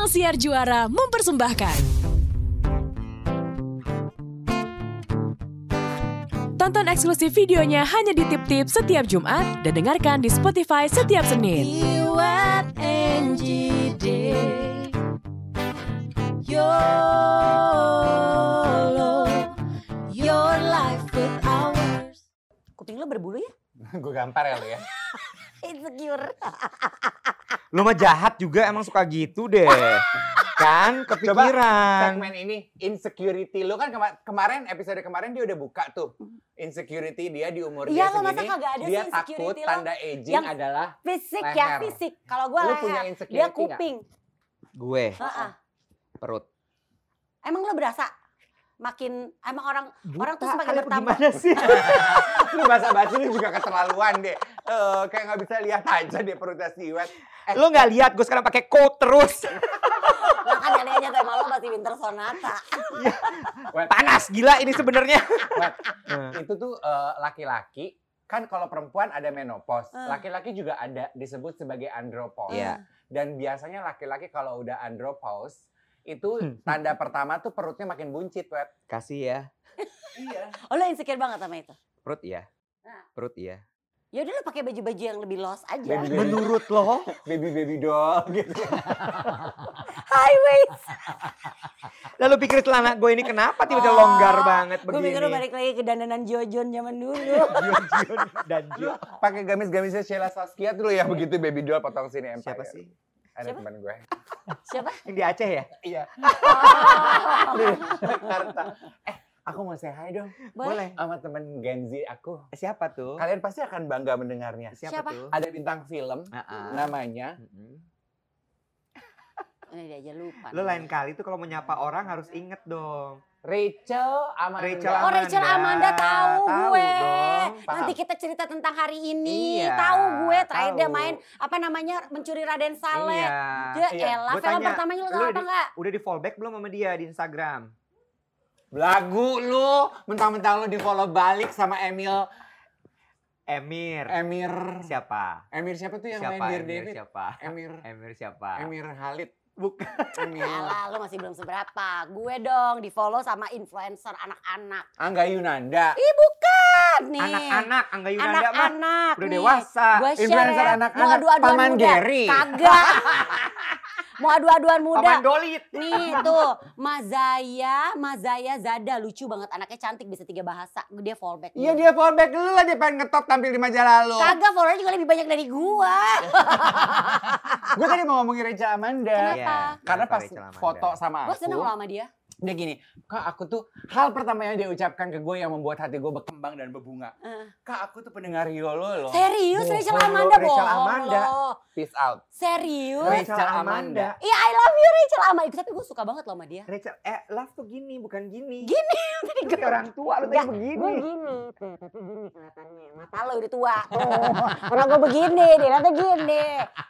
Ruang Siar Juara mempersembahkan. Tonton eksklusif videonya hanya di Tip Tip setiap Jumat dan dengarkan di Spotify setiap Senin. Iwat NGD YOLO Your life with ours Kuping lu berbulu ya? gue gampar ya lo ya. Insecure Lu mah jahat juga emang suka gitu deh. kan kepikiran. Segmen ini insecurity lu kan kema- kemarin episode kemarin dia udah buka tuh insecurity dia di umur Iya, dia lo masa segini kagak ada dia takut lo? tanda aging Yang- adalah Fisik Leher. ya, fisik Kalau gue Lu punya insecurity dia kuping Gue Heeh. perut. Emang lo berasa? Makin, emang orang Orang tuh semakin bertambah. Gimana sih? lu bahasa basi lu juga keterlaluan deh. Eh, kayak nggak bisa lihat aja deh perutnya si Iwet. Eh, Lu nggak lihat gue sekarang pakai coat terus. Lah kan neneknya tema lo masih Winter Sonata Wet, Panas gila ini sebenarnya. Eh, itu tuh eh, laki-laki kan kalau perempuan ada menopause, Eh. laki-laki juga ada disebut sebagai andropause. Iya. Dan biasanya laki-laki kalau udah andropause itu Hmm. tanda pertama tuh perutnya makin buncit, Wet. Kasih ya. Iya. Oh lo insecure banget sama itu? Perut iya. Nah. Perut iya. Ya udah lo pakai baju-baju yang lebih los aja Baby baby, Menurut lo? baby baby doll gitu. High waist Lalu pikir celana gue ini kenapa tiba-tiba longgar banget Gue begini? pikir lo balik lagi ke dandanan Jojon zaman dulu Jion, dan Jion. pakai gamis-gamisnya Sheila Saskia dulu ya begitu baby doll potong sini Empire. Siapa sih? Ada Siapa? teman gue. Siapa? Yang di Aceh ya? Iya. Di Jakarta. Eh, aku mau say hi dong Boleh sama temen Gen Z aku. Siapa tuh? Kalian pasti akan bangga mendengarnya. Siapa? tuh? Ada bintang film Ah, namanya Mm-mm. Ini dia aja lupa Lo lain kali tuh kalau menyapa orang harus inget dong. Rachel Amanda. Rachel Oh Rachel Amanda tahu, Tahu gue. dong, paham. Nanti kita cerita tentang hari ini. Iya, tahu gue terakhir dia main apa namanya mencuri Raden Saleh. Iya. Dia Iya. elah Gue film tanya, pertamanya lo lu tahu apa enggak? Udah di fallback belum sama dia di Instagram? Lagu lu, mentang-mentang lu di follow balik sama Emil Emir. Emir Siapa? Emir siapa tuh yang siapa? main Dear Emir David? siapa? Emir Emir siapa? Emir Halid. Bukan. Elah, lo masih belum seberapa. Gue dong di follow sama influencer anak-anak. Angga Yunanda. Ih bukan nih. Anak-anak, Angga Yunanda mah Anak-anak udah nih. dewasa. Gue share Influencer anak-anak, Paman muda. Gary. Kagak. Mau adu-aduan muda. Paman Dolit. Nih tuh, Mazaya, Mazaya Zada lucu banget, anaknya cantik bisa tiga bahasa. Dia fallback. Iya dia fallback lu lah dia pengen ngetop tampil di majalah lu. Kagak follower juga lebih banyak dari gua. Gue tadi mau ngomongin Rachel Amanda. Kenapa? Iya, Karena pas foto sama Gua aku, seneng loh sama dia. Dia gini, kak aku tuh hal pertama yang dia ucapkan ke gue yang membuat hati gue berkembang dan berbunga. Eh. Kak aku tuh pendengar Yolo loh. Serius Bohong Rachel lo, Amanda Rachel bohong Amanda. lo. Peace out. Serius? Rachel Rachel Amanda. Iya I love you Rachel Amanda. Tapi gue suka banget loh sama dia. Rachel, eh love tuh gini, bukan gini. Gini. Tadi kayak orang tua lu Enggak, tadi begini. Gue gini. Tuh, tapi gini kelihatannya. Mata lo udah tua. Tuh. Orang gue begini, dia nanti gini.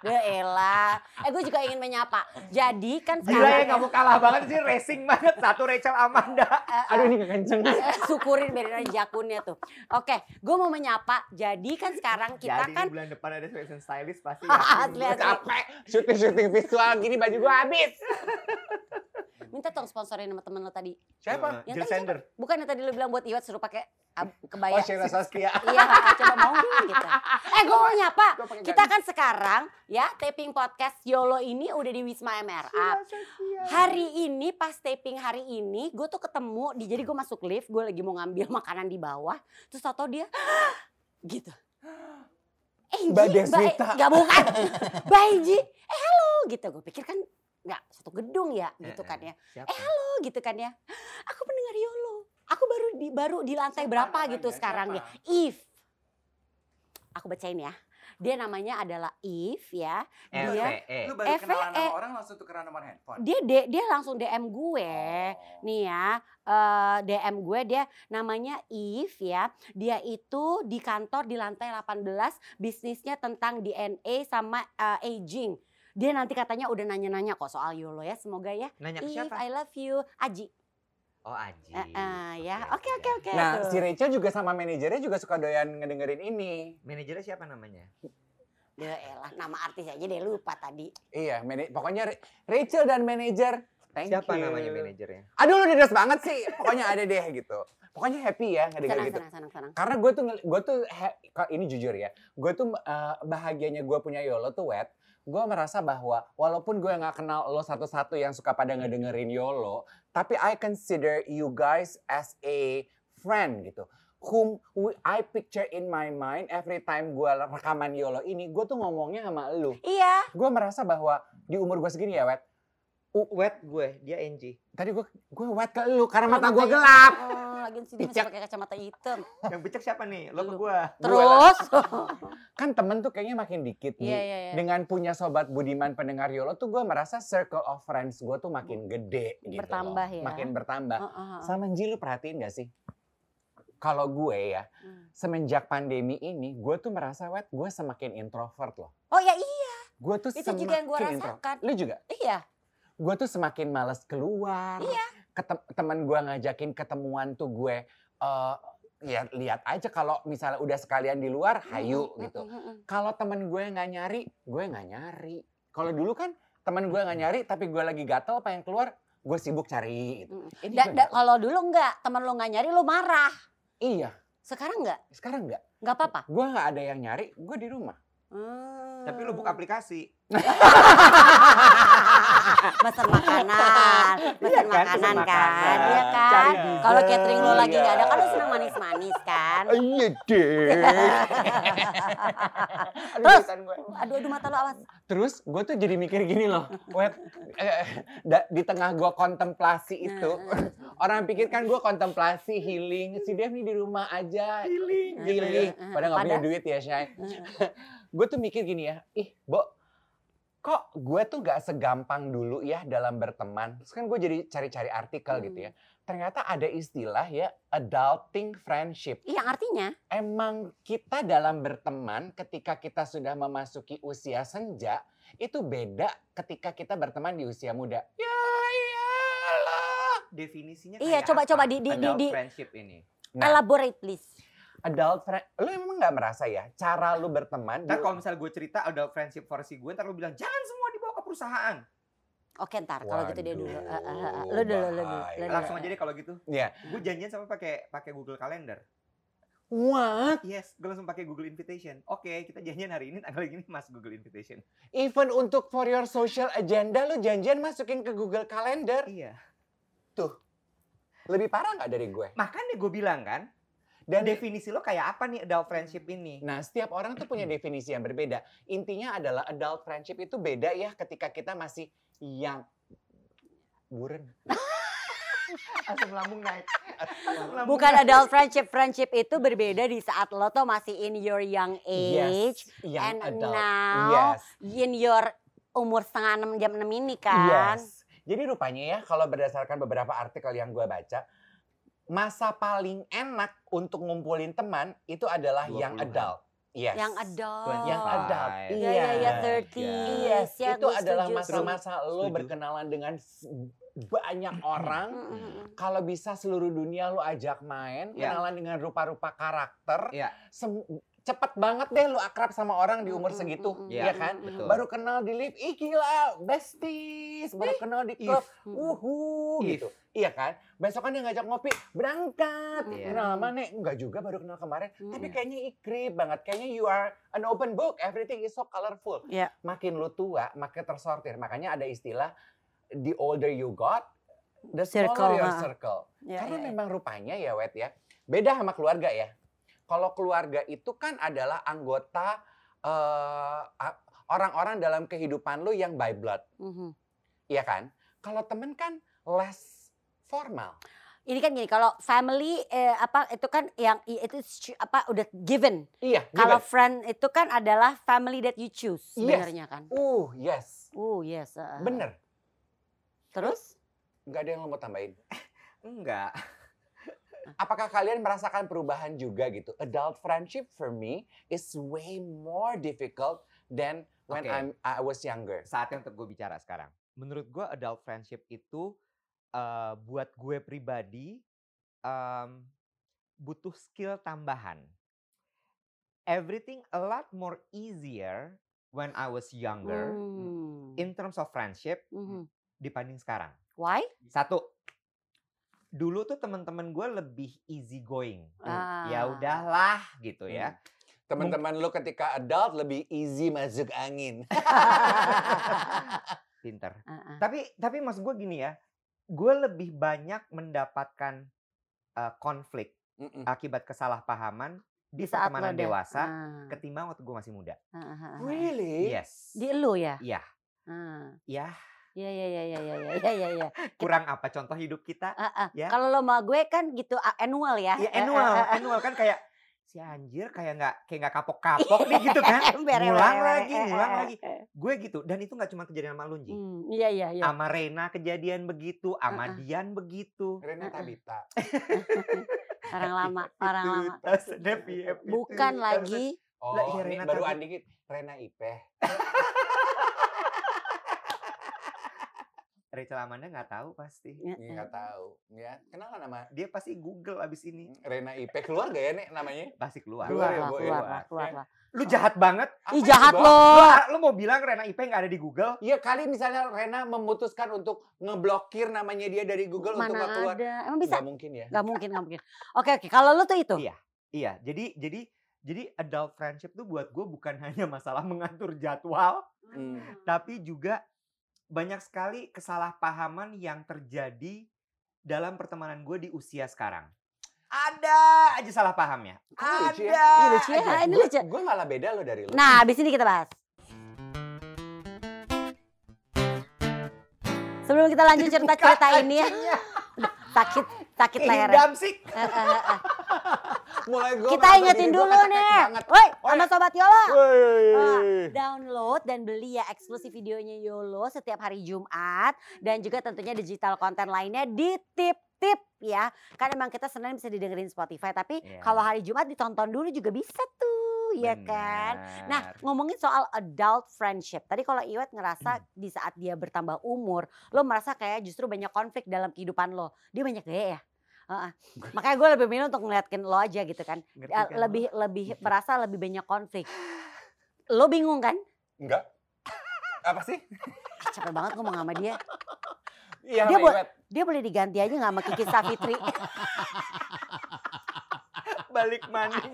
Dia elah. Eh gue juga ingin menyapa. Jadi kan Gila ya sekarang kamu kalah banget sih racing banget satu Rachel Amanda. Aduh ini kenceng. Eh, syukurin aja jakunnya tuh. Oke, gue mau menyapa. Jadi kan sekarang kita Jadi kan bulan depan ada fashion stylist pasti. Asli, asli. Capek syuting-syuting visual gini baju gue habis. minta tong sponsorin sama temen lo tadi. Siapa? Yang Jill tadi Sander. Bukan yang tadi lo bilang buat Iwat suruh pakai kebaya. Oh Sheila Saskia. Iya, coba mau gitu. Eh, gue mau nyapa. Kita kan sekarang ya taping podcast YOLO ini udah di Wisma MRA. Hari ini pas taping hari ini gue tuh ketemu di jadi gue masuk lift, gue lagi mau ngambil makanan di bawah, terus tau dia gitu. Eh, Mbak Deswita. eh, Gak bukan. Mbak eh halo gitu. Gue pikir kan nggak satu gedung ya gitu kan ya. Siapa? Eh halo gitu kan ya. Aku pendengar YOLO. Aku baru di baru di lantai Siapa berapa namanya? gitu sekarang ya. Siapa? Eve. Aku bacain ya. Dia namanya adalah Eve ya. L Dia E. Lu baru kenalan sama orang langsung tukeran nomor handphone. dia de- dia langsung DM gue. Nih ya, eh, DM gue dia namanya Eve ya. Dia itu di kantor di lantai 18 bisnisnya tentang DNA sama eh, aging. Dia nanti katanya udah nanya-nanya kok soal YOLO ya. Semoga ya. Nanya ke Eve, siapa? I love you. Aji. Oh Aji. Eh, eh, ya. Oke oke oke. Nah, tuh. si Rachel juga sama manajernya juga suka doyan ngedengerin ini. Manajernya siapa namanya? Ya elah, nama artis aja deh lupa tadi. Iya, pokoknya Ra- Rachel dan manajer. Thank Siapa you. namanya manajernya? Aduh lu didas banget sih. Pokoknya ada deh gitu. Pokoknya happy ya ngedengar Senang, gitu. senang, senang, senang. Karena gue tuh gue tuh ini jujur ya, gue tuh eh, bahagianya gue punya Yolo tuh wet. Gue merasa bahwa walaupun gue nggak kenal lo satu-satu yang suka pada ngedengerin Yolo, tapi I consider you guys as a friend gitu. Whom I picture in my mind every time gue rekaman Yolo ini, gue tuh ngomongnya sama lu. Iya, Gue merasa bahwa di umur gue segini ya wet. Wet gue, dia NG. Tadi gue gue wet ke lu karena mata gue gelap. Oh, lagian sih dia masih pakai kacamata hitam. Yang becek siapa nih? Lo ke gue. Terus, Kan temen tuh kayaknya makin dikit nih. iya iya iya. dengan punya sobat budiman pendengar Yolo tuh gue merasa circle of friends gue tuh makin gede gitu Bertambah loh. ya. makin bertambah Heeh, heeh. sama Ji lu perhatiin gak sih kalau gue ya Hmm. semenjak pandemi ini gue tuh merasa wet gue semakin introvert loh Oh ya iya, gue tuh itu juga yang gue semakin intro- rasakan. lu juga Iya, gue tuh semakin males keluar Iya. Ketem- temen gue ngajakin ketemuan tuh gue eh ya lihat aja kalau misalnya udah sekalian di luar hayu Mm, gitu kalau temen gue nggak nyari, gue nggak nyari. Kalau dulu kan temen gue nggak nyari, tapi gue lagi gatel pengen keluar, gue sibuk cari. Gitu. Mm. Ini Da- gue da- nggak- kalau dulu enggak, teman lo nggak nyari lo marah. iya, Sekarang enggak, sekarang nggak. nggak apa-apa. Gue nggak ada yang nyari, gue di rumah. Hmm. Tapi lu buka aplikasi. Pesan makanan, pesan kan, makanan pesan kan, makanan. iya kan. Cari dessert. Kalau catering lo lagi Iya. nggak ada kan lo senang manis-manis kan. Iya deh. Terus? Aduh aduh mata lo awas. Terus gue tuh jadi mikir gini loh, wet, eh, di tengah gue kontemplasi itu, Nah, orang pikir kan gue kontemplasi healing, si Dev nih di rumah aja, healing, healing. Heeh, Pada nggak punya padahal- duit ya, Shay. Heeh. gue tuh mikir gini ya, ih, Bo, kok gue tuh gak segampang dulu ya dalam berteman. Terus kan gue jadi cari-cari artikel gitu ya. Ternyata ada istilah ya, adulting friendship. Iya artinya. Emang kita dalam berteman ketika kita sudah memasuki usia senja, itu beda ketika kita berteman di usia muda. Ya iyalah. Definisinya Iya, kayak coba-coba di- di- di- di- friendship ini. Nah, Elaborate please. Adult friend, lu emang gak merasa ya, cara lu berteman, Ntar di- kalau misalnya gue cerita adult friendship versi gue, ntar lu bilang jangan semua dibawa ke perusahaan. Oke ntar kalau gitu dia dulu. Lo dulu, lo dulu. bahaya. dulu. Langsung aja deh kalau gitu. Iya. Gue janjian sama pakai pakai Google Calendar. What? Yes, gue langsung pakai Google Invitation. Oke, kita janjian hari ini tanggal gini mas Google Invitation. Even untuk for your social agenda, lu janjian masukin ke Google Calendar. Iya. Lebih parah nggak dari gue? Makanya gue bilang kan, dan definisi lo kayak apa nih adult friendship ini? Nah, setiap orang tuh punya definisi yang berbeda. Intinya adalah adult friendship itu beda ya ketika kita masih yang buren. Asam lambung naik. Bukan adult friendship. Friendship itu berbeda di saat lo tuh masih in your young age. Yes, yang and adult. now yes. in your umur setengah enam jam enam ini kan. Yes. Jadi rupanya ya kalau berdasarkan beberapa artikel yang gue baca, masa paling enak untuk ngumpulin teman itu adalah yang 20-an. adult. Yes. Yang adult. Yang adult. Iya, iya, iya, Iya. 30. Yes, Ya, itu adalah masa-masa lo Setuju. berkenalan dengan banyak orang. Mm, mm, mm. Kalau bisa seluruh dunia lo ajak main, Ya. kenalan dengan rupa-rupa karakter. Ya. Sem- cepet banget deh lo akrab sama orang di umur segitu, mm, mm, iya mm, kan? mm, Betul. Baru kenal di lift, ih gila, besties. Baru kenal di klub, wuhu gitu. Iya kan? Besok kan dia ngajak ngopi, berangkat. Iya. Kenal lama nih? Enggak juga, baru kenal kemarin. Mm. Tapi kayaknya ikrip banget. Kayaknya you are an open book. Everything is so colorful. Iya. Makin lu tua, makin tersortir. Makanya ada istilah, the older you got, the Circle, smaller your ha. circle. Ya, Karena ya, ya. memang rupanya ya Wet ya, beda sama keluarga ya. Kalau keluarga itu kan adalah anggota a- orang-orang dalam kehidupan lu yang by blood, Mhm. iya kan? Kalau temen kan less formal. Ini kan gini, kalau family eh, apa itu kan yang itu apa udah given. Iya, Kalau given. friend itu kan adalah family that you choose Yes. sebenarnya kan. Uh, yes. Uh, yes. uh, Bener. Terus? Nggak ada yang lo mau tambahin. Enggak. Apakah kalian merasakan perubahan juga gitu? Adult friendship for me is way more difficult than when Oke. I'm I was younger. Saatnya untuk gue bicara sekarang. Menurut gue adult friendship itu eh, buat gue pribadi em, butuh skill tambahan. everything a lot more easier when I was younger Hmm. in terms of friendship Mhm. dibanding sekarang. Why? Satu, dulu tuh teman-teman gue lebih easy going. Ya Ah. udahlah gitu ya. Teman-teman lu ketika adult lebih easy masuk angin. Pinter. Ah. Tapi tapi maksud gue gini ya, gue lebih banyak mendapatkan uh, konflik Mm-mm. akibat kesalahpahaman di, saat pertemanan dewasa Ah. ketimbang waktu gue masih muda. Ah, ah, ah. Really? Yes. Di lu ya? Iya. Ah. Ya, Iya iya iya iya iya iya iya iya. kurang apa contoh hidup kita? Ah, ah. Ya. Kalau lo sama gue kan gitu annual ya. Ya annual, annual kan kayak si anjir kayak nggak kayak nggak kapok-kapok nih gitu kan. Ember, ember, Ngulang lagi, eh, ngulang eh, lagi. eh. Gue gitu dan itu nggak cuma kejadian sama Lunji. Hmm, Iya iya iya. Sama Rena kejadian begitu, sama Uh-uh. Dian begitu. Rena. Tabita. Orang lama, orang lama. iya, Bukan lagi Oh, iya, ini Rena baru dikit. Rena Ipeh. Rachel Amanda nggak tahu pasti. Ya, Ya, nggak tahu. Ya, kenal nama Dia pasti Google abis ini. Rena Ipeh keluar gak ya nih namanya? Pasti keluar. Keluar keluar ya, ya? keluar lah, keluar Ya. lah. Lu jahat banget. Apa Ih jahat lo. Lu, lu mau bilang Rena IP nggak ada di Google? Iya kali misalnya Rena memutuskan untuk ngeblokir namanya dia dari Google untuk nggak Mana keluar. ada? Emang bisa? Nggak mungkin ya. Gak mungkin, gak mungkin. Oke oke. Kalau lu tuh itu. Iya. Iya, jadi jadi jadi adult friendship tuh buat gue bukan hanya masalah mengatur jadwal, Hmm. tapi juga banyak sekali kesalahpahaman yang terjadi dalam pertemanan gue di usia sekarang. Ada aja salah pahamnya. Kok lucu ya? Ada. Ini lucu ya? ini Gue- lucu. Gue malah beda lo dari lo. Nah, abis ini kita bahas. Sebelum kita lanjut cerita-cerita ini ya, sakit sakit lehernya. Kehindam sih. Mulai gua Kita ingetin dulu nih. Woi, sama sobat Yola. Wey. Download dan beli ya eksklusif videonya Yolo setiap hari Jumat dan juga tentunya digital konten lainnya di tip-tip ya. Kan emang kita Senin bisa didengerin Spotify tapi Iya. kalau hari Jumat ditonton dulu juga bisa tuh, ya kan? Nah, ngomongin soal adult friendship. Tadi kalau Iwet ngerasa di saat dia bertambah umur, lo merasa kayak justru banyak konflik dalam kehidupan lo. Dia banyak gaya ya? Makanya gue lebih milih untuk ngeliatin lo aja gitu kan. Ngerti Eh, kan lo? lebih lebih merasa lebih banyak konflik. Lo bingung kan? Enggak. Apa sih? Ah, capek banget ngomong sama dia. Iya, Dia Iwet. Dia boleh diganti aja nggak sama Kiki Safitri? balik maning.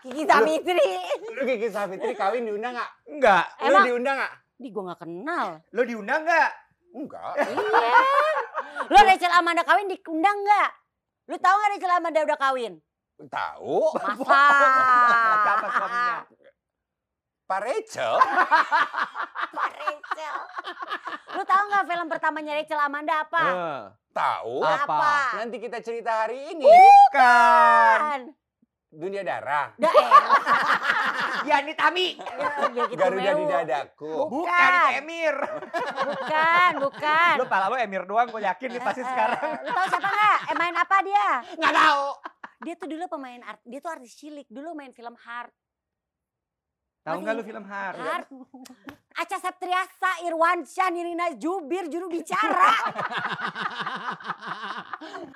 Kiki Safitri. Lu Kiki Safitri kawin diundang gak? Enggak. Lu diundang gak? Di gue nggak kenal. Lo diundang nggak? Enggak. Iya. Lo Rachel Amanda kawin diundang nggak? Lu tahu nggak Rachel Amanda udah kawin? Tahu. Masa? Siapa suaminya? Pak Rachel. Pak Rachel. Lu tahu nggak film pertamanya Rachel Amanda apa? Eh, Tahu. Apa? Nanti kita cerita hari ini. Bukan. Kan. Dunia darah. Yani Tami. Ya, ya gitu Garuda di dadaku. Bukan, itu Emir. Bukan, bukan. Lo pala Emir doang, gue yakin nih pasti Eh, eh, sekarang. Lu tahu siapa? Eh main apa dia? Nggak tahu. Dia tuh dulu pemain art, dia tuh artis cilik. Dulu main film Heart. Tahu nggak lu film Har? Heart. Aca Septriasa, Irwansyah, Nirina Jubir, juru bicara.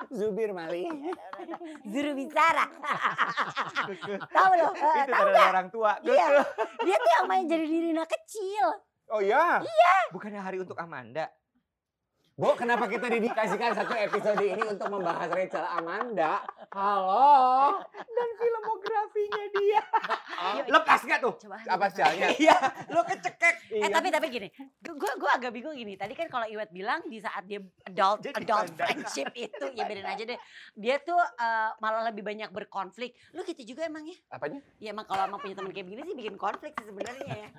Zubir Mali. juru bicara. tahu lo? Eh, itu tahu dari orang tua. Iya. Dia tuh yang main jadi Nirina kecil. Oh ya. Bukannya hari untuk Amanda. Bu, kenapa kita didikasikan satu episode ini untuk membahas Rachel Amanda? Halo. Dan filmografinya dia. Lepas nggak tuh? Coba. Apa sialnya? Iya, lo kecekek. Eh tapi tapi gini, gue gue agak bingung gini. Tadi kan kalau Iwet bilang di saat dia adult Jadi adult friendship itu ya biarin aja deh. Dia tuh eh, malah lebih banyak berkonflik. Lu gitu juga emang ya? Apanya? Ya emang kalau emang punya teman kayak begini sih bikin konflik sih sebenarnya ya.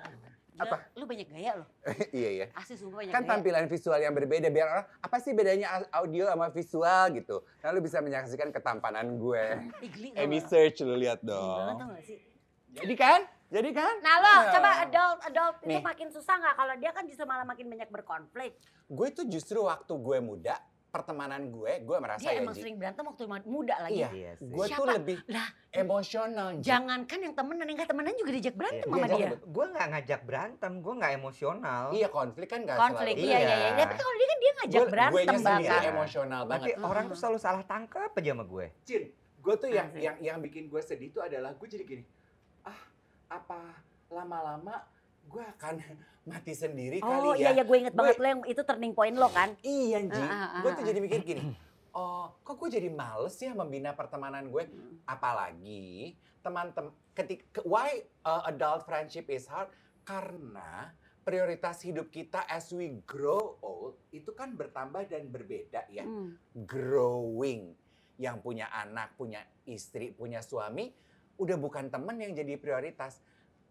Gila, Apa? Lu banyak gaya loh. iya ya. Asli sumpah banyak Kan gaya. tampilan visual yang berbeda biar orang apa sih bedanya audio sama visual gitu. Nah, lu bisa menyaksikan ketampanan gue. Nggak? search lu lihat banget dong. tau gak sih? Jadi kan? Jadi kan? Nah lo Ya. coba adult adult itu Nih. makin susah nggak kalau dia kan justru malah makin banyak berkonflik. Gue tuh justru waktu gue muda, pertemanan gue, gue merasa Dia ya emang Ji, sering berantem waktu muda lagi. Iya. Iya sih. gue tuh lebih Lah, emosional. Ji. Jangankan yang temenan, yang gak temenan juga diajak berantem Iya, sama jangan dia. bet- Gue nggak ngajak berantem, gue nggak emosional. Iya konflik kan gak Konflik, selalu. iya iya iya. Iya. Tapi kalau dia kan dia ngajak Gue berantem nya sendiri bahkan. emosional Tapi banget. orang tuh Mm-mm. selalu salah tangkap aja sama gue. Cin, gue tuh yang yang yang bikin gue sedih tuh adalah gue jadi gini. apa lama-lama gue akan mati sendiri Oh kali iya ya. iya gue inget Gue- banget lo yang itu turning point lo kan. Iya Ji, gue tuh jadi mikir gini, oh kok gue jadi males ya membina pertemanan gue. Apalagi teman-teman, ketika why uh, adult friendship is hard? Karena prioritas hidup kita as we grow old itu kan bertambah dan berbeda ya. Hmm. Growing, yang punya anak, punya istri, punya suami, udah bukan temen yang jadi prioritas.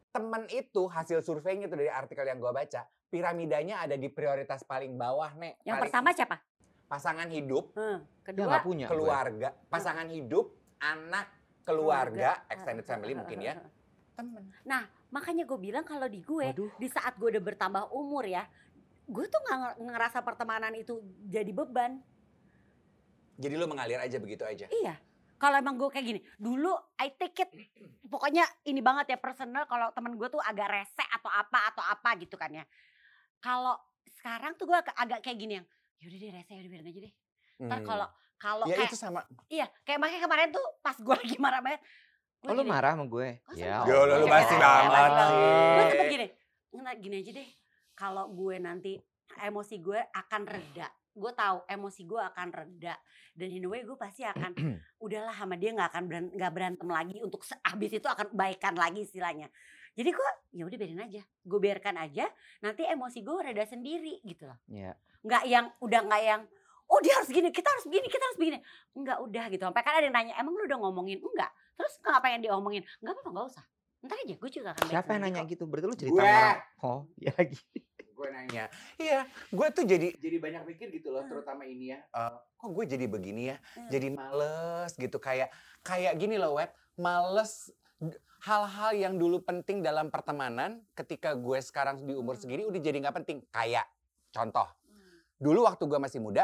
Temen itu hasil surveinya itu dari artikel yang gue baca, piramidanya ada di prioritas paling bawah nek. Yang Paling- pertama siapa? pasangan hidup, Hmm. Kedua. nggak punya. gue. keluarga, pasangan hidup, anak, keluarga, Keluarga. extended family mungkin ya, temen. Makanya gue bilang kalau di gue, Waduh. di saat gue udah bertambah umur ya, gue tuh nggak nge- ngerasa pertemanan itu jadi beban. Jadi lu mengalir aja begitu aja. Iya. Kalau emang gue kayak gini, dulu I take it, pokoknya ini banget ya personal. Kalau temen gue tuh agak rese atau apa atau apa gitu kan ya. Kalau sekarang tuh gue agak, agak kayak gini yang, yaudah deh rese, yaudah biarin aja deh. Ntar Hmm. kalau kalau ya kayak, itu sama. iya kayak makanya kemarin tuh pas gue lagi marah banget. Oh lu marah sama gue? Oh, Ya. Yo, lu Allah. masih Ya, banget. Gue sih. sempet gini, gini aja deh. Kalau gue nanti emosi gue akan reda. Gue tahu emosi gue akan reda. Dan in a way gue pasti akan, udahlah sama dia nggak akan beran- nggak berantem lagi untuk habis itu akan baikan lagi istilahnya. Jadi gue ya udah biarin aja. Gue biarkan aja. Nanti emosi gue reda sendiri gitu loh. Ya. Nggak yang udah nggak yang oh dia harus gini, kita harus begini, kita harus begini. Enggak udah gitu. Sampai kan ada yang nanya, emang lu udah ngomongin? Enggak. Terus kenapa yang diomongin? Enggak apa-apa, enggak usah. Ntar aja, gue juga akan Siapa yang nanya kok. gitu? Berarti lu cerita Gue. sama orang. Oh, ya lagi. Gue nanya iya gue tuh jadi jadi banyak mikir gitu loh terutama ini ya eh, kok gue jadi begini ya Hmm. jadi males gitu kayak kayak gini loh wet males hal-hal yang dulu penting dalam pertemanan ketika gue sekarang di umur Hmm. segini udah jadi nggak penting kayak contoh Hmm. dulu waktu gue masih muda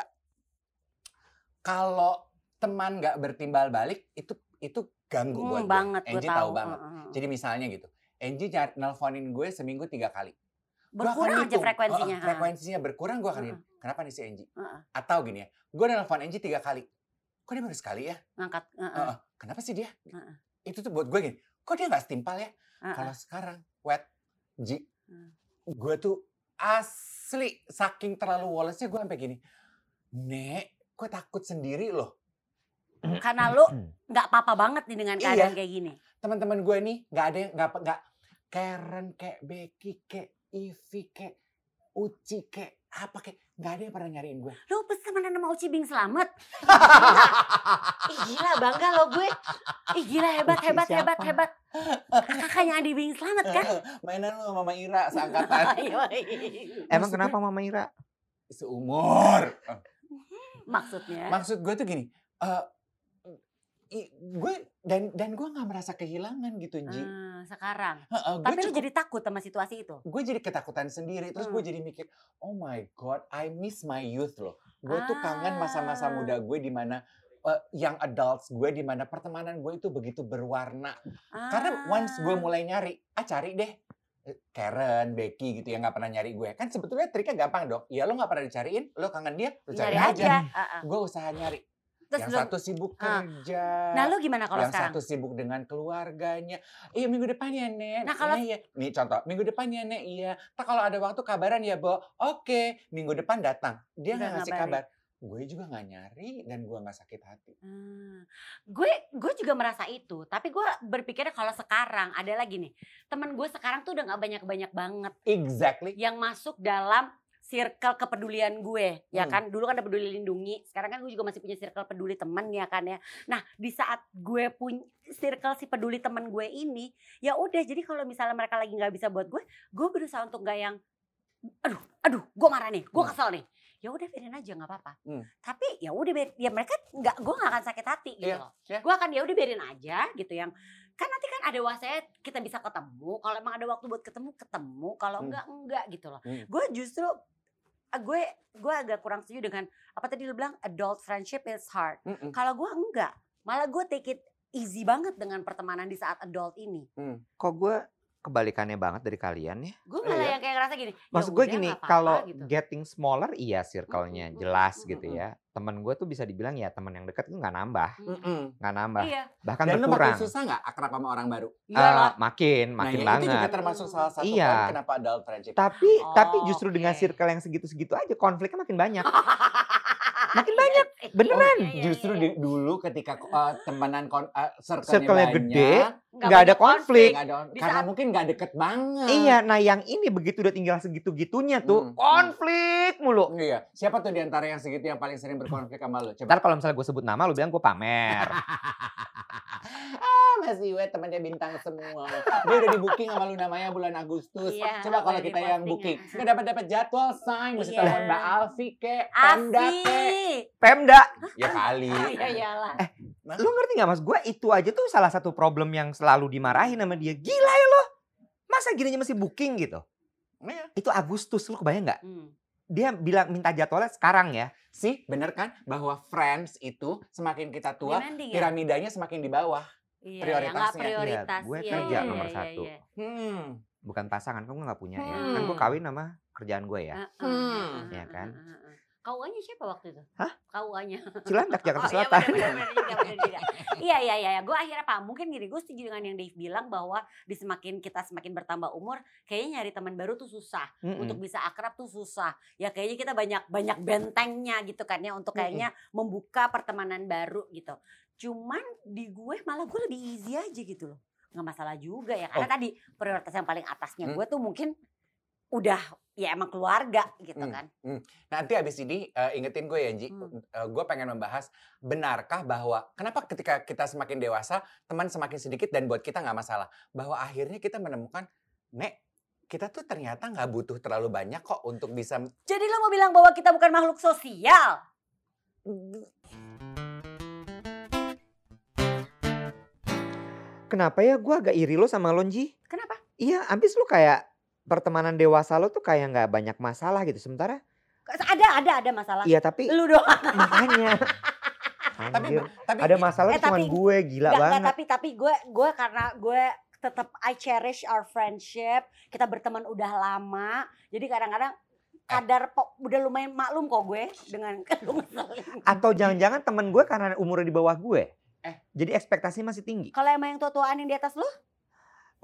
kalau teman nggak bertimbal balik itu itu ganggu Hmm, buat banget, gue Angie tahu. tahu banget Heeh. jadi misalnya gitu Angie nelfonin gue seminggu tiga kali Berkurang aja hitung. frekuensinya. Oh, frekuensinya berkurang gue akan hitung. Kenapa nih si Angie? Heeh. Atau gini ya, gue nelfon Angie tiga kali. Kok dia baru sekali ya? ngangkat. heeh, Heeh. Kenapa sih dia? Heeh. Itu tuh buat gue gini, kok dia nggak setimpal ya? heeh. Kalau sekarang, wet, Ji, Hmm. gue tuh asli saking terlalu woles-nya gue sampai gini. Nek, gue takut sendiri loh. Karena lu nggak apa-apa banget nih dengan keadaan Iya. kayak gini. Teman-teman gue nih nggak ada yang nggak nggak Karen kayak Becky kayak Ivy kayak Uci kayak apa kayak nggak ada yang pernah nyariin gue. Lu temenan sama Uci Bing Selamat. Ih gila bangga lo gue. Ih gila hebat Uci hebat hebat siapa? hebat. Kakaknya Adi Bing Selamat kan? Mainan lu sama Mama Ira seangkatan. Yoi. Emang Maksudnya- kenapa Mama Ira? Seumur. Maksudnya. Maksud gue tuh gini, eh i- gue dan dan gue nggak merasa kehilangan gitu Ji. Ah, sekarang. Heeh, gue Tapi lu cukup- jadi takut sama situasi itu. gue jadi ketakutan sendiri terus gue Hmm. jadi mikir oh my god I miss my youth loh gue tuh kangen masa-masa Ah. muda gue di mana eh, yang adults gue di mana pertemanan gue itu begitu berwarna karena once gue Ah. mulai nyari ah cari deh eh, Karen, Becky gitu yang nggak pernah nyari gue kan sebetulnya triknya gampang dong ya lo nggak pernah dicariin lo kangen dia lo cari, nyari aja, aja. Ah, ah. gue usaha nyari Terus yang satu sibuk kerja Nah lu gimana kalau yang sekarang? satu sibuk dengan keluarganya. Iya minggu depan ya Nek. Nah, kalau- Iya, iya. Nih contoh, minggu depan ya Nek, iya. Tak kalau ada waktu kabaran ya Bo. Oke, minggu depan datang. Dia nggak ngasih ngabarin. kabar. Gue juga nggak nyari dan gue nggak sakit hati. Hmm. Gue gue juga merasa itu, tapi gue berpikirnya kalau sekarang ada lagi nih temen gue sekarang tuh udah nggak banyak banyak banget Exactly. yang masuk dalam circle kepedulian gue ya Hmm. kan dulu kan ada peduli lindungi sekarang kan gue juga masih punya circle peduli teman ya kan ya nah di saat gue punya circle si peduli teman gue ini ya udah jadi kalau misalnya mereka lagi nggak bisa buat gue gue berusaha untuk nggak yang aduh aduh gue marah nih gue Hmm. kesel nih ya udah biarin aja nggak apa-apa Hmm. tapi ya udah ya mereka nggak gue nggak akan sakit hati gitu Iya, loh iya. gue akan ya udah biarin aja gitu yang kan nanti kan ada waktunya kita bisa ketemu kalau emang ada waktu buat ketemu ketemu kalau Hmm. enggak enggak gitu loh Hmm. gue justru gue gue agak kurang setuju dengan apa tadi lu bilang adult friendship is hard. Mm-mm. kalau gue enggak malah gue take it easy banget dengan pertemanan di saat adult ini. Kok gue kebalikannya banget dari kalian ya. Gue Oh, malah iya? yang kayak ngerasa gini. ya Maksud gue gini, kalau gitu. getting smaller iya circle-nya Mm-mm, jelas gitu ya. Temen gue tuh bisa dibilang ya temen yang dekat itu nggak nambah, Mm. Mm-mm. nggak nambah, Iya. bahkan Dan lu berkurang. makin susah nggak akrab sama orang baru? Iya Eh, lah. makin, Nah, makin ya, itu juga banget. termasuk salah satu Iya. poin kenapa adult friendship. Tapi tapi Oh, justru dengan oke. circle yang segitu-segitu aja konfliknya makin banyak. Makin Iya, banyak, iya, beneran. iya, iya, Justru iya. di- dulu ketika uh, temenan kon, uh, circle-nya banyak, gede, Nggak ada konflik. ada, Di karena saat- mungkin nggak deket banget. Iya, nah yang ini begitu udah tinggal segitu-gitunya tuh Hmm, hmm. konflik mulu. Iya. Siapa tuh di antara yang segitu yang paling sering berkonflik sama lu? Ntar Coba. kalau misalnya gue sebut nama, lu bilang gue pamer. ah, masih wet temannya bintang semua. Dia udah di booking sama lu namanya bulan Agustus. Iya, Coba kalau kita yang booking, ya. nggak dapat dapat jadwal sign, mesti Iya. telepon Mbak Alfi ke, Pemda ke. Pemda, Ya kali. Oh, iya iyalah. lu ngerti gak mas? Gue itu aja tuh salah satu problem yang selalu dimarahin sama dia. Gila ya lo, masa gininya masih booking gitu? Iya. Itu Agustus, lu kebayang nggak? Hmm. Dia bilang minta jadwalnya sekarang ya. Sih, bener kan? Bahwa friends itu semakin kita tua, Demanding ya? piramidanya semakin di bawah. Iya, prioritasnya. Iya, prioritas. gue Iya, kerja iya, nomor iya, satu. iya. Hmm. Bukan pasangan, kamu nggak punya ya. Hmm. Kan gue kawin sama kerjaan gue ya. Hmm. Ya kan? KUA-nya siapa waktu itu? Hah? KUA-nya. Cilandak, Jakarta Oh, iya, Selatan. benar, benar, benar juga, benar juga. Iya iya iya, gue akhirnya paham. Mungkin gini, gue setuju dengan yang Dave bilang bahwa di semakin kita semakin bertambah umur, kayaknya nyari teman baru tuh susah. Mm-mm. Untuk bisa akrab tuh susah. Ya kayaknya kita banyak banyak bentengnya gitu kan ya untuk kayaknya membuka pertemanan baru gitu. Cuman di gue malah gue lebih easy aja gitu loh. Nggak masalah juga ya. Karena tadi prioritas yang paling atasnya Hmm. gue tuh mungkin udah ya emang keluarga gitu Hmm. kan. Nanti abis ini eh, ingetin gue ya, Ji. Hmm. gue pengen membahas benarkah bahwa kenapa ketika kita semakin dewasa teman semakin sedikit dan buat kita nggak masalah. Bahwa akhirnya kita menemukan, Nek, kita tuh ternyata nggak butuh terlalu banyak kok untuk bisa Jadi lo mau bilang bahwa kita bukan makhluk sosial? Kenapa ya gue agak iri lo sama Lonji? Kenapa? Iya, abis lu kayak pertemanan dewasa lo tuh kayak nggak banyak masalah gitu. Sementara, Ada ada ada masalah. iya tapi Lu doang. makanya. tapi Anjir, tapi ada masalah Eh, tapi- gue gila nggak, banget. tapi tapi gue gue karena gue tetap I cherish our friendship. Kita berteman udah lama. Jadi kadang-kadang kadar po- udah lumayan maklum kok gue dengan lu. Atau jangan-jangan temen gue karena umurnya di bawah gue. Eh. Jadi ekspektasinya masih tinggi. Kalau emang yang tua-tuaan yang di atas lu,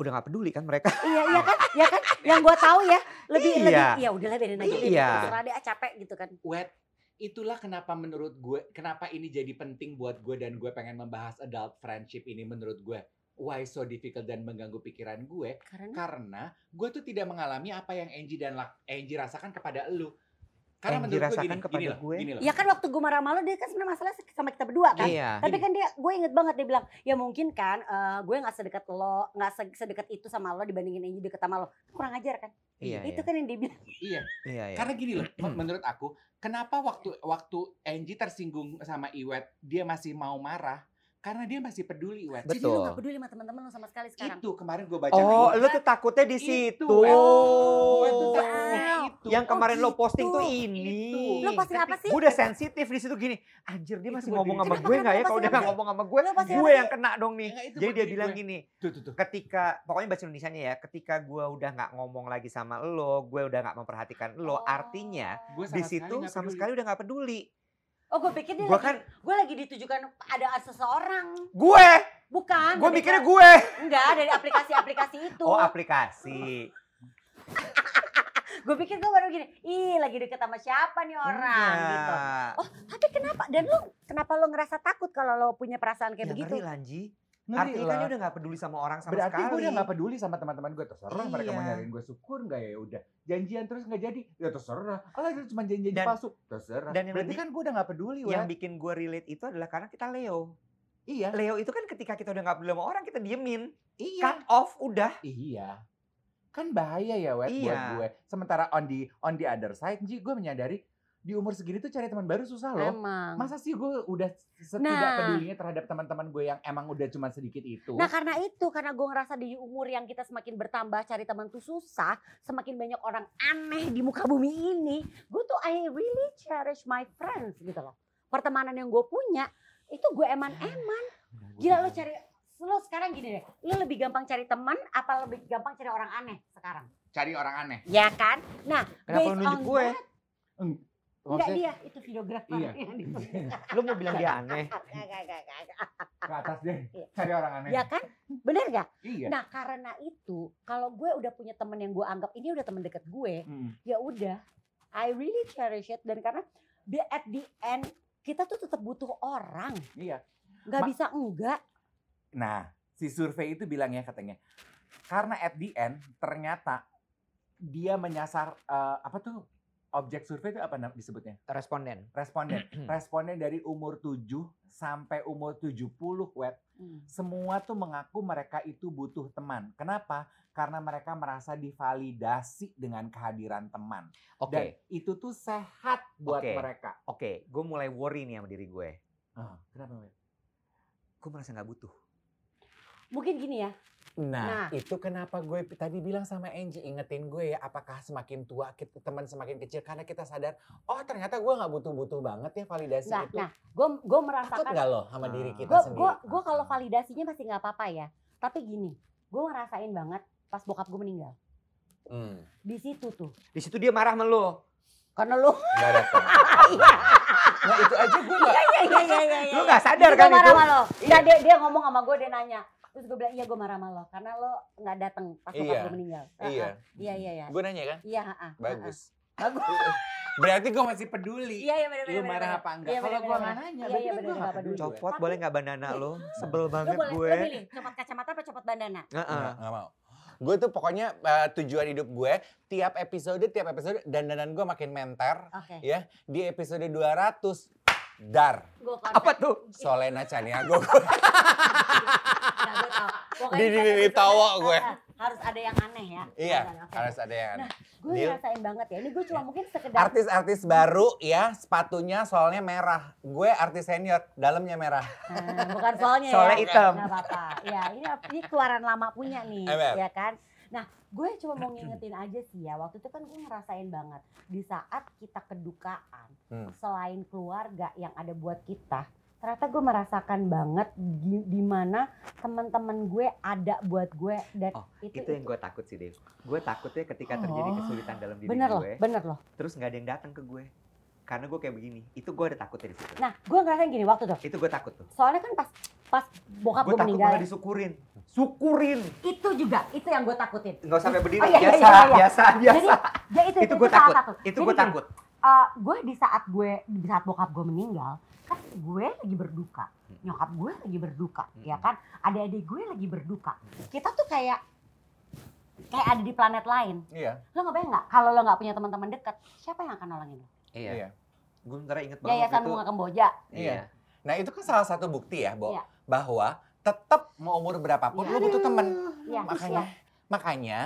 Udah gak peduli kan mereka. iya iya kan, ya kan. Yang gue tahu ya lebih Iya. lebih ya udahlah biarin aja. Iya. Terserah deh ah, capek gitu kan. wet itulah kenapa menurut gue kenapa ini jadi penting buat gue dan gue pengen membahas adult friendship ini menurut gue why so difficult dan mengganggu pikiran gue Karena karena gue tuh tidak mengalami apa yang Angie dan Angie rasakan kepada elu karena Angie menurut gue rasakan gini, kepada gue? ya kan waktu gue marah sama lo dia kan sebenarnya masalah sama kita berdua kan. Iya. Tapi kan dia, gue inget banget dia bilang, ya mungkin kan eh, gue nggak sedekat lo, nggak se- sedekat itu sama lo dibandingin Angie deket sama lo. Kurang ajar kan? Iya, itu iya. kan yang dia bilang. iya Iya, iya. karena gini loh men- menurut aku kenapa waktu waktu Angie tersinggung sama Iwet dia masih mau marah karena dia masih peduli Iwet Betul. Jadi lo gak peduli sama teman-teman lo sama sekali sekarang. itu kemarin gue baca Oh, lu tuh takutnya di Itu, situ. Wet. Oh. Tuh takutnya itu Yang kemarin Oh, lo posting gitu. tuh ini. Lo posting apa sih? Gue udah sensitif di situ gini. Anjir dia Itu masih buat ngomong sama gue nggak ya? Kalau dia nggak ngomong sama gue, gue yang kena dong nih. Jadi dia bilang gini. tuh tuh tuh Ketika pokoknya bahasa Indonesianya ya, ketika gue udah nggak ngomong lagi sama lo, gue udah nggak memperhatikan lo, Oh. artinya di situ sama sekali udah nggak peduli. Oh gue pikir dia Gue lagi, kan, gue lagi ditujukan ada seseorang. gue, Bukan. gue mikirnya gue. Enggak, dari aplikasi-aplikasi itu. Oh aplikasi. gue pikir gue baru gini, ih lagi deket sama siapa nih orang gitu. Enggak. Oh tapi kenapa? Dan lu kenapa lo ngerasa takut kalau lo punya perasaan kayak Ya begitu? ngeri Lanji. Ngeri Artinya kan lah. dia udah gak peduli sama orang sama Berarti sekali. gue udah gak peduli sama teman-teman gue terserah mereka mau Iya. nyariin gue syukur nggak ya udah janjian terus nggak jadi ya terserah alah itu cuma janji-janji palsu terserah dan berarti kan gue udah gak peduli Yang bikin gue relate itu adalah karena kita Leo. iya Leo itu kan ketika kita udah gak peduli sama orang, kita diemin. iya Cut off, udah. iya kan bahaya ya wet buat Iya. gue sementara on the on the other side Ji gue menyadari di umur segini tuh cari teman baru susah loh Emang. masa sih gue udah setidak Nah. pedulinya terhadap teman-teman gue yang emang udah cuma sedikit itu Nah karena itu, karena gue ngerasa di umur yang kita semakin bertambah cari teman tuh susah, semakin banyak orang aneh di muka bumi ini, gue tuh I really cherish my friends gitu loh. Pertemanan yang gue punya itu gue eman-eman. Gila lo cari lo sekarang gini deh, lo lebih gampang cari teman apa lebih gampang cari orang aneh sekarang? Cari orang aneh. Ya kan? Nah, Kenapa based on gue? that- Enggak dia, itu videografer Iya. Lu mau bilang dia aneh? Ke atas deh. Iya. Cari orang aneh. Ya kan? Bener gak? Iya. Nah karena itu, kalau gue udah punya temen yang gue anggap ini udah temen deket gue, Mm. ya udah, I really cherish it. Dan karena at the end kita tuh tetap butuh orang, Iya. nggak Ma- bisa enggak. Nah, si survei itu bilang ya katanya, karena at the end ternyata dia menyasar eh, apa tuh objek survei itu apa disebutnya? Responden. Responden. Responden dari umur 7 sampai umur 70 web Hmm. semua tuh mengaku mereka itu butuh teman. Kenapa? Karena mereka merasa divalidasi dengan kehadiran teman. Oke, Dan itu tuh sehat buat Oke. mereka. oke. Gue mulai worry nih sama diri gue. Ah, kenapa? Web? Gue merasa nggak butuh. Mungkin gini ya, Nah, Nah. itu kenapa gue tadi bilang sama Angie ingetin gue ya apakah semakin tua kita teman semakin kecil karena kita sadar oh ternyata gue nggak butuh-butuh banget ya validasi nah, itu. nah, gue gue Takut merasakan, nggak lo sama diri Ah. kita gue sendiri? gue gue kalau validasinya masih nggak apa-apa ya. Tapi gini, gue ngerasain banget pas bokap gue meninggal. Hmm, Di situ tuh, Di situ dia marah sama lu. karena lu, nggak datang. iya, Nah itu aja gue nggak. iya, iya, iya, iya, iya. Lu nggak sadar Gue kan marah itu? sama lo. Nah, dia, dia ngomong sama gue, dia nanya. Terus gue bilang, iya gue marah sama lo. Karena lo gak datang pas Iya. gue meninggal. Iya. Iya, iya, iya. Gue nanya kan? Iya, ah, ah, Bagus. Bagus. Berarti gue masih peduli. Iya, iya bener, bener, Lu marah bener. apa enggak? Iya, Kalau gue nggak nanya, Iya, berarti iya, bener, gue nggak peduli. Copot boleh nggak bandana Iya. lo? Sebel Lo banget boleh, gue. lo milih copot kacamata apa copot bandana? Heeh. Nggak, nggak mau. Gue tuh pokoknya eh, tujuan hidup gue tiap episode tiap episode dandanan gue makin menter Oke. ya di episode 200 dar Gue Apa tuh? Solena Chaniago Nah, gue Di- di- ditawa gue. harus ada yang aneh ya. iya Oke. harus ada yang Nah, Gue Deal. ngerasain banget ya. Ini gue cuma mungkin sekedar artis-artis baru ya sepatunya soalnya merah gue artis senior dalamnya merah Nah, bukan soalnya Soalnya ya. hitam. Nggak apa-apa. Ya, ini ini keluaran lama punya nih, Emang. ya kan? Nah, gue cuma mau ngingetin aja sih ya. Waktu itu kan gue ngerasain banget di saat kita kedukaan, Hmm. selain keluarga yang ada buat kita, ternyata gue merasakan banget di, di mana teman-teman gue ada buat gue dan Oh, itu, Itu yang gue takut sih, Dev. Gue takutnya ketika terjadi Oh. kesulitan dalam diri bener loh, gue, bener loh. terus nggak ada yang datang ke gue. Karena gue kayak begini. Itu gue ada takutnya di situ. Nah, gue ngerasain gini waktu tuh. Itu gue takut tuh. Soalnya kan pas pas bokap Gue gue takut meninggal, disukurin. Syukurin. itu juga itu yang gue takutin. Nggak usah sampai berdiri. Oh, iya, iya, biasa, iya, iya. biasa, Jadi, biasa. ya itu, itu gue salah takut. satu. Itu Jadi gue takut. eh, gue di saat gue di saat bokap gue meninggal kan gue lagi berduka. Nyokap gue lagi berduka ya kan? Adik-adik gue lagi berduka. Kita tuh kayak kayak ada di planet lain. Iya. Lo nggak bayang nggak? Kalau lo nggak punya teman-teman dekat siapa yang akan nolongin lo? Iya. iya. Gue sebentar inget banget yayasan bunga kamboja Iya. nah itu kan salah satu bukti ya Bo Iya. bahwa tetap mau umur berapapun Iya. lu butuh temen. Iya, makanya makanya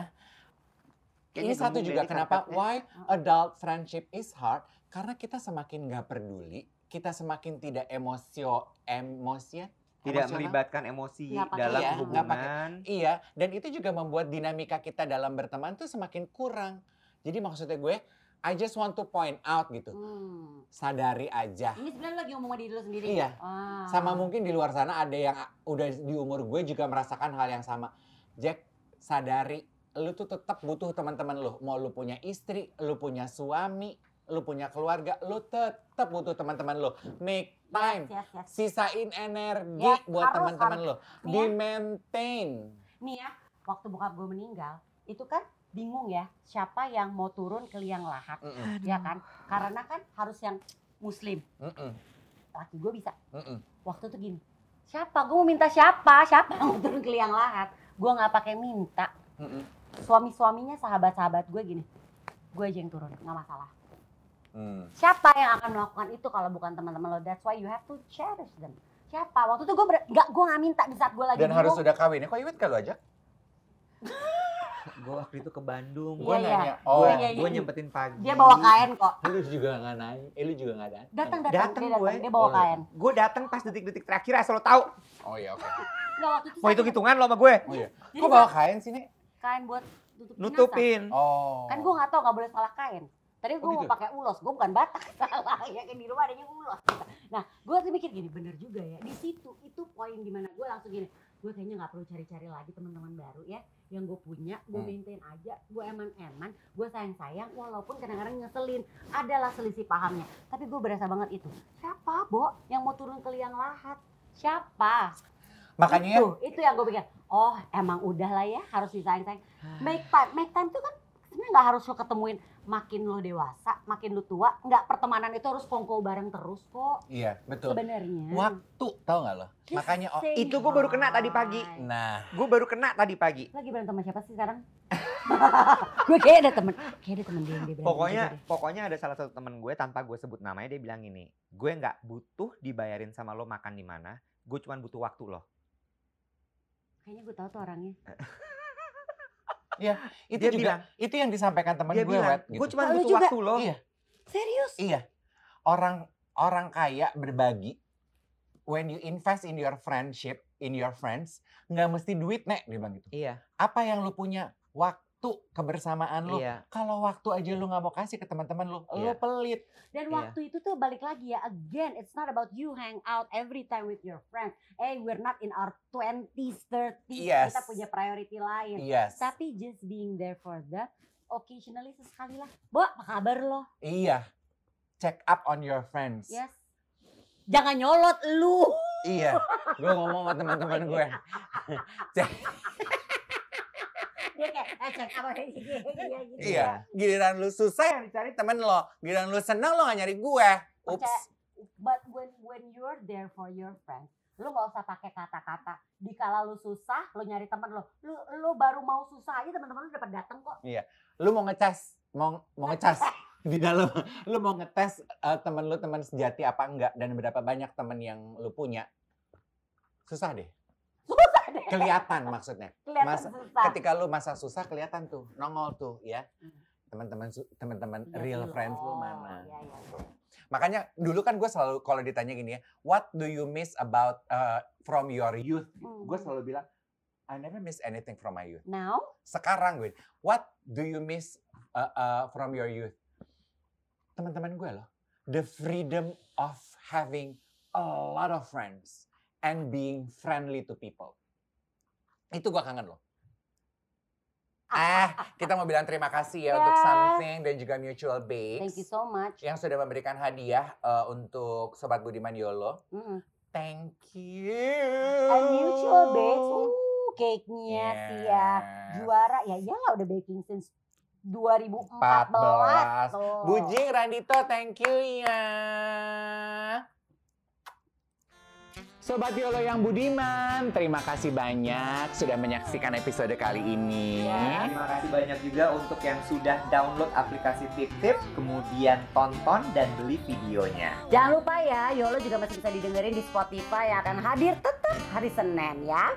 Kayaknya ini satu gembung juga kenapa why adult friendship is hard karena kita semakin nggak peduli kita semakin tidak emosio emosi Tidak emosional. melibatkan emosi Nggak pakai- dalam Iya, hubungan. Iya, dan itu juga membuat dinamika kita dalam berteman tuh semakin kurang. Jadi maksudnya gue, I just want to point out gitu, Hmm. sadari aja. ini sebenarnya lo lagi ngomong sama diri lo sendiri Iya. Ah. Sama mungkin di luar sana ada yang udah di umur gue juga merasakan hal yang sama. Jack, sadari, lu tuh tetap butuh teman-teman lu. Mau lu punya istri, lu punya suami, lu punya keluarga, lu tetap butuh teman-teman lu. Make time, yes, yes. sisain energi Yes, buat harus, teman-teman lu. Nih Di ya. maintain. nih ya waktu bokap gue meninggal itu kan bingung ya siapa yang mau turun ke liang lahat Mm-mm, ya kan karena kan harus yang muslim mm-mm, laki gue bisa mm-mm. waktu itu gini siapa gue mau minta siapa siapa yang mau turun ke liang lahat gue nggak pakai minta Mm-mm. suami suaminya sahabat sahabat gue gini gue aja yang turun nggak masalah Hmm. siapa yang akan melakukan itu kalau bukan teman-teman lo that's why you have to cherish them siapa waktu itu gue ber- nggak gue nggak minta di saat gue lagi Dan harus sudah kawin ya. Kok Iwet kalau aja? Gue waktu itu ke Bandung. Iya, Gue iya. nanya. Oh, Iya, iya, Gue iya. nyempetin pagi. dia bawa kain kok lu juga nggak nanya. Eh, lu juga nggak datang. datang datang Datang dia gue. datang dia bawa Oh, kain Gue datang pas detik-detik terakhir asal lo tahu. Oh iya, oke. Nggak, waktu itu Mau hitung hitungan lo sama gue. Oh iya. Jadi Kok bawa kain sih, Nek? kain buat tutup jenazah. Nutupin. Oh. kan gue nggak tahu nggak boleh salah kain tadi gue Oh, mau gitu? pakai ulos gue bukan batak salah. Ya kan di rumah adanya ulos. Nah gue tuh mikir gini bener juga ya di situ itu poin di mana gue langsung gini gue kayaknya nggak perlu cari-cari lagi teman-teman baru ya yang gue punya gue Hmm. maintain aja gue eman-eman gue sayang-sayang walaupun kadang-kadang ngeselin adalah selisih pahamnya. Tapi gue berasa banget itu siapa Bo yang mau turun ke liang lahat? Siapa? Makanya itu itu yang gue pikir oh emang udah lah ya harus disayang-sayang. Make time make time tuh kan sebenarnya nggak harus lo ketemuin makin lo dewasa makin lo tua nggak pertemanan itu harus kongko bareng terus kok iya betul. sebenarnya Waktu tau nggak lo? Just Makanya oh, itu gua baru kena tadi pagi. nah Gue baru kena tadi pagi. lagi berantem sama siapa sih sekarang gue kayak ada temen kayak ada temen dia yang dia Pokoknya pokoknya ada salah satu temen gue tanpa gue sebut namanya dia bilang gini, gue nggak butuh dibayarin sama lo makan di mana, gue cuma butuh waktu lo. kayaknya gue tahu tuh orangnya itu Dia juga bilang, itu yang disampaikan teman gue bilang, Wet, gue gitu. cuma butuh juga? waktu lo. Iya. serius Iya. Orang orang kaya berbagi when you invest in your friendship, in your friends, nggak mesti duit, Nek, dia bilang gitu. Iya, Apa yang lu punya? Waktu, kebersamaan lu. iya. Kalau waktu aja lu nggak mau kasih ke teman-teman lu, lu Iya. pelit. dan Iya. waktu itu tuh balik lagi ya again it's not about you hang out every time with your friends eh we're not in our 20s 30s Yes. kita punya priority lain Yes. tapi just being there for the occasionally sesekali lah Bo apa kabar lo Iya. Check up on your friends. yes jangan nyolot lu Iya. Gue ngomong sama teman-teman gue. dia kayak cek apa gitu Iya. Giliran lu susah yang dicari temen lo. Giliran lu seneng lo gak nyari gue. Percaya. but when when you're there for your friends lu nggak usah pakai kata-kata dikala lu susah lu nyari teman lu lu lu baru mau susah aja teman-teman lu dapat datang kok Lu mau ngecas. Mau, mau ngecas. Di dalam. Lu mau ngetes eh, temen lu teman sejati apa enggak. Dan berapa banyak temen yang lu punya. Susah deh. Kelihatan maksudnya. kelihatan susah Ketika lu masa susah kelihatan tuh. Nongol tuh ya. Hmm. Teman-teman teman-teman Iya real friends lu oh, mana. iya, iya. Makanya dulu kan gue selalu kalau ditanya gini ya, what do you miss about uh, from your youth? Hmm. Gue selalu bilang, I never miss anything from my youth. now Sekarang gue, what do you miss uh, uh, from your youth? Teman-teman gue loh, the freedom of having a lot of friends and being friendly to people. Itu gue kangen loh. Ah, kita mau bilang terima kasih ya untuk Ya. something dan juga mutual babes thank you so much yang sudah memberikan hadiah uh, untuk Sobat Budiman Yolo. Mm-mm. Thank you. and mutual babes uh cake-nya sih ya Yes. juara ya iyalah udah baking since 2014 14. tuh. Bujing Randito, thank you ya. Sobat Yolo yang budiman, terima kasih banyak sudah menyaksikan episode kali ini. Ya. Terima kasih banyak juga untuk yang sudah download aplikasi Tip Tip, kemudian tonton dan beli videonya. Jangan lupa ya, Yolo juga masih bisa didengerin di Spotify yang akan hadir tetap hari Senin ya.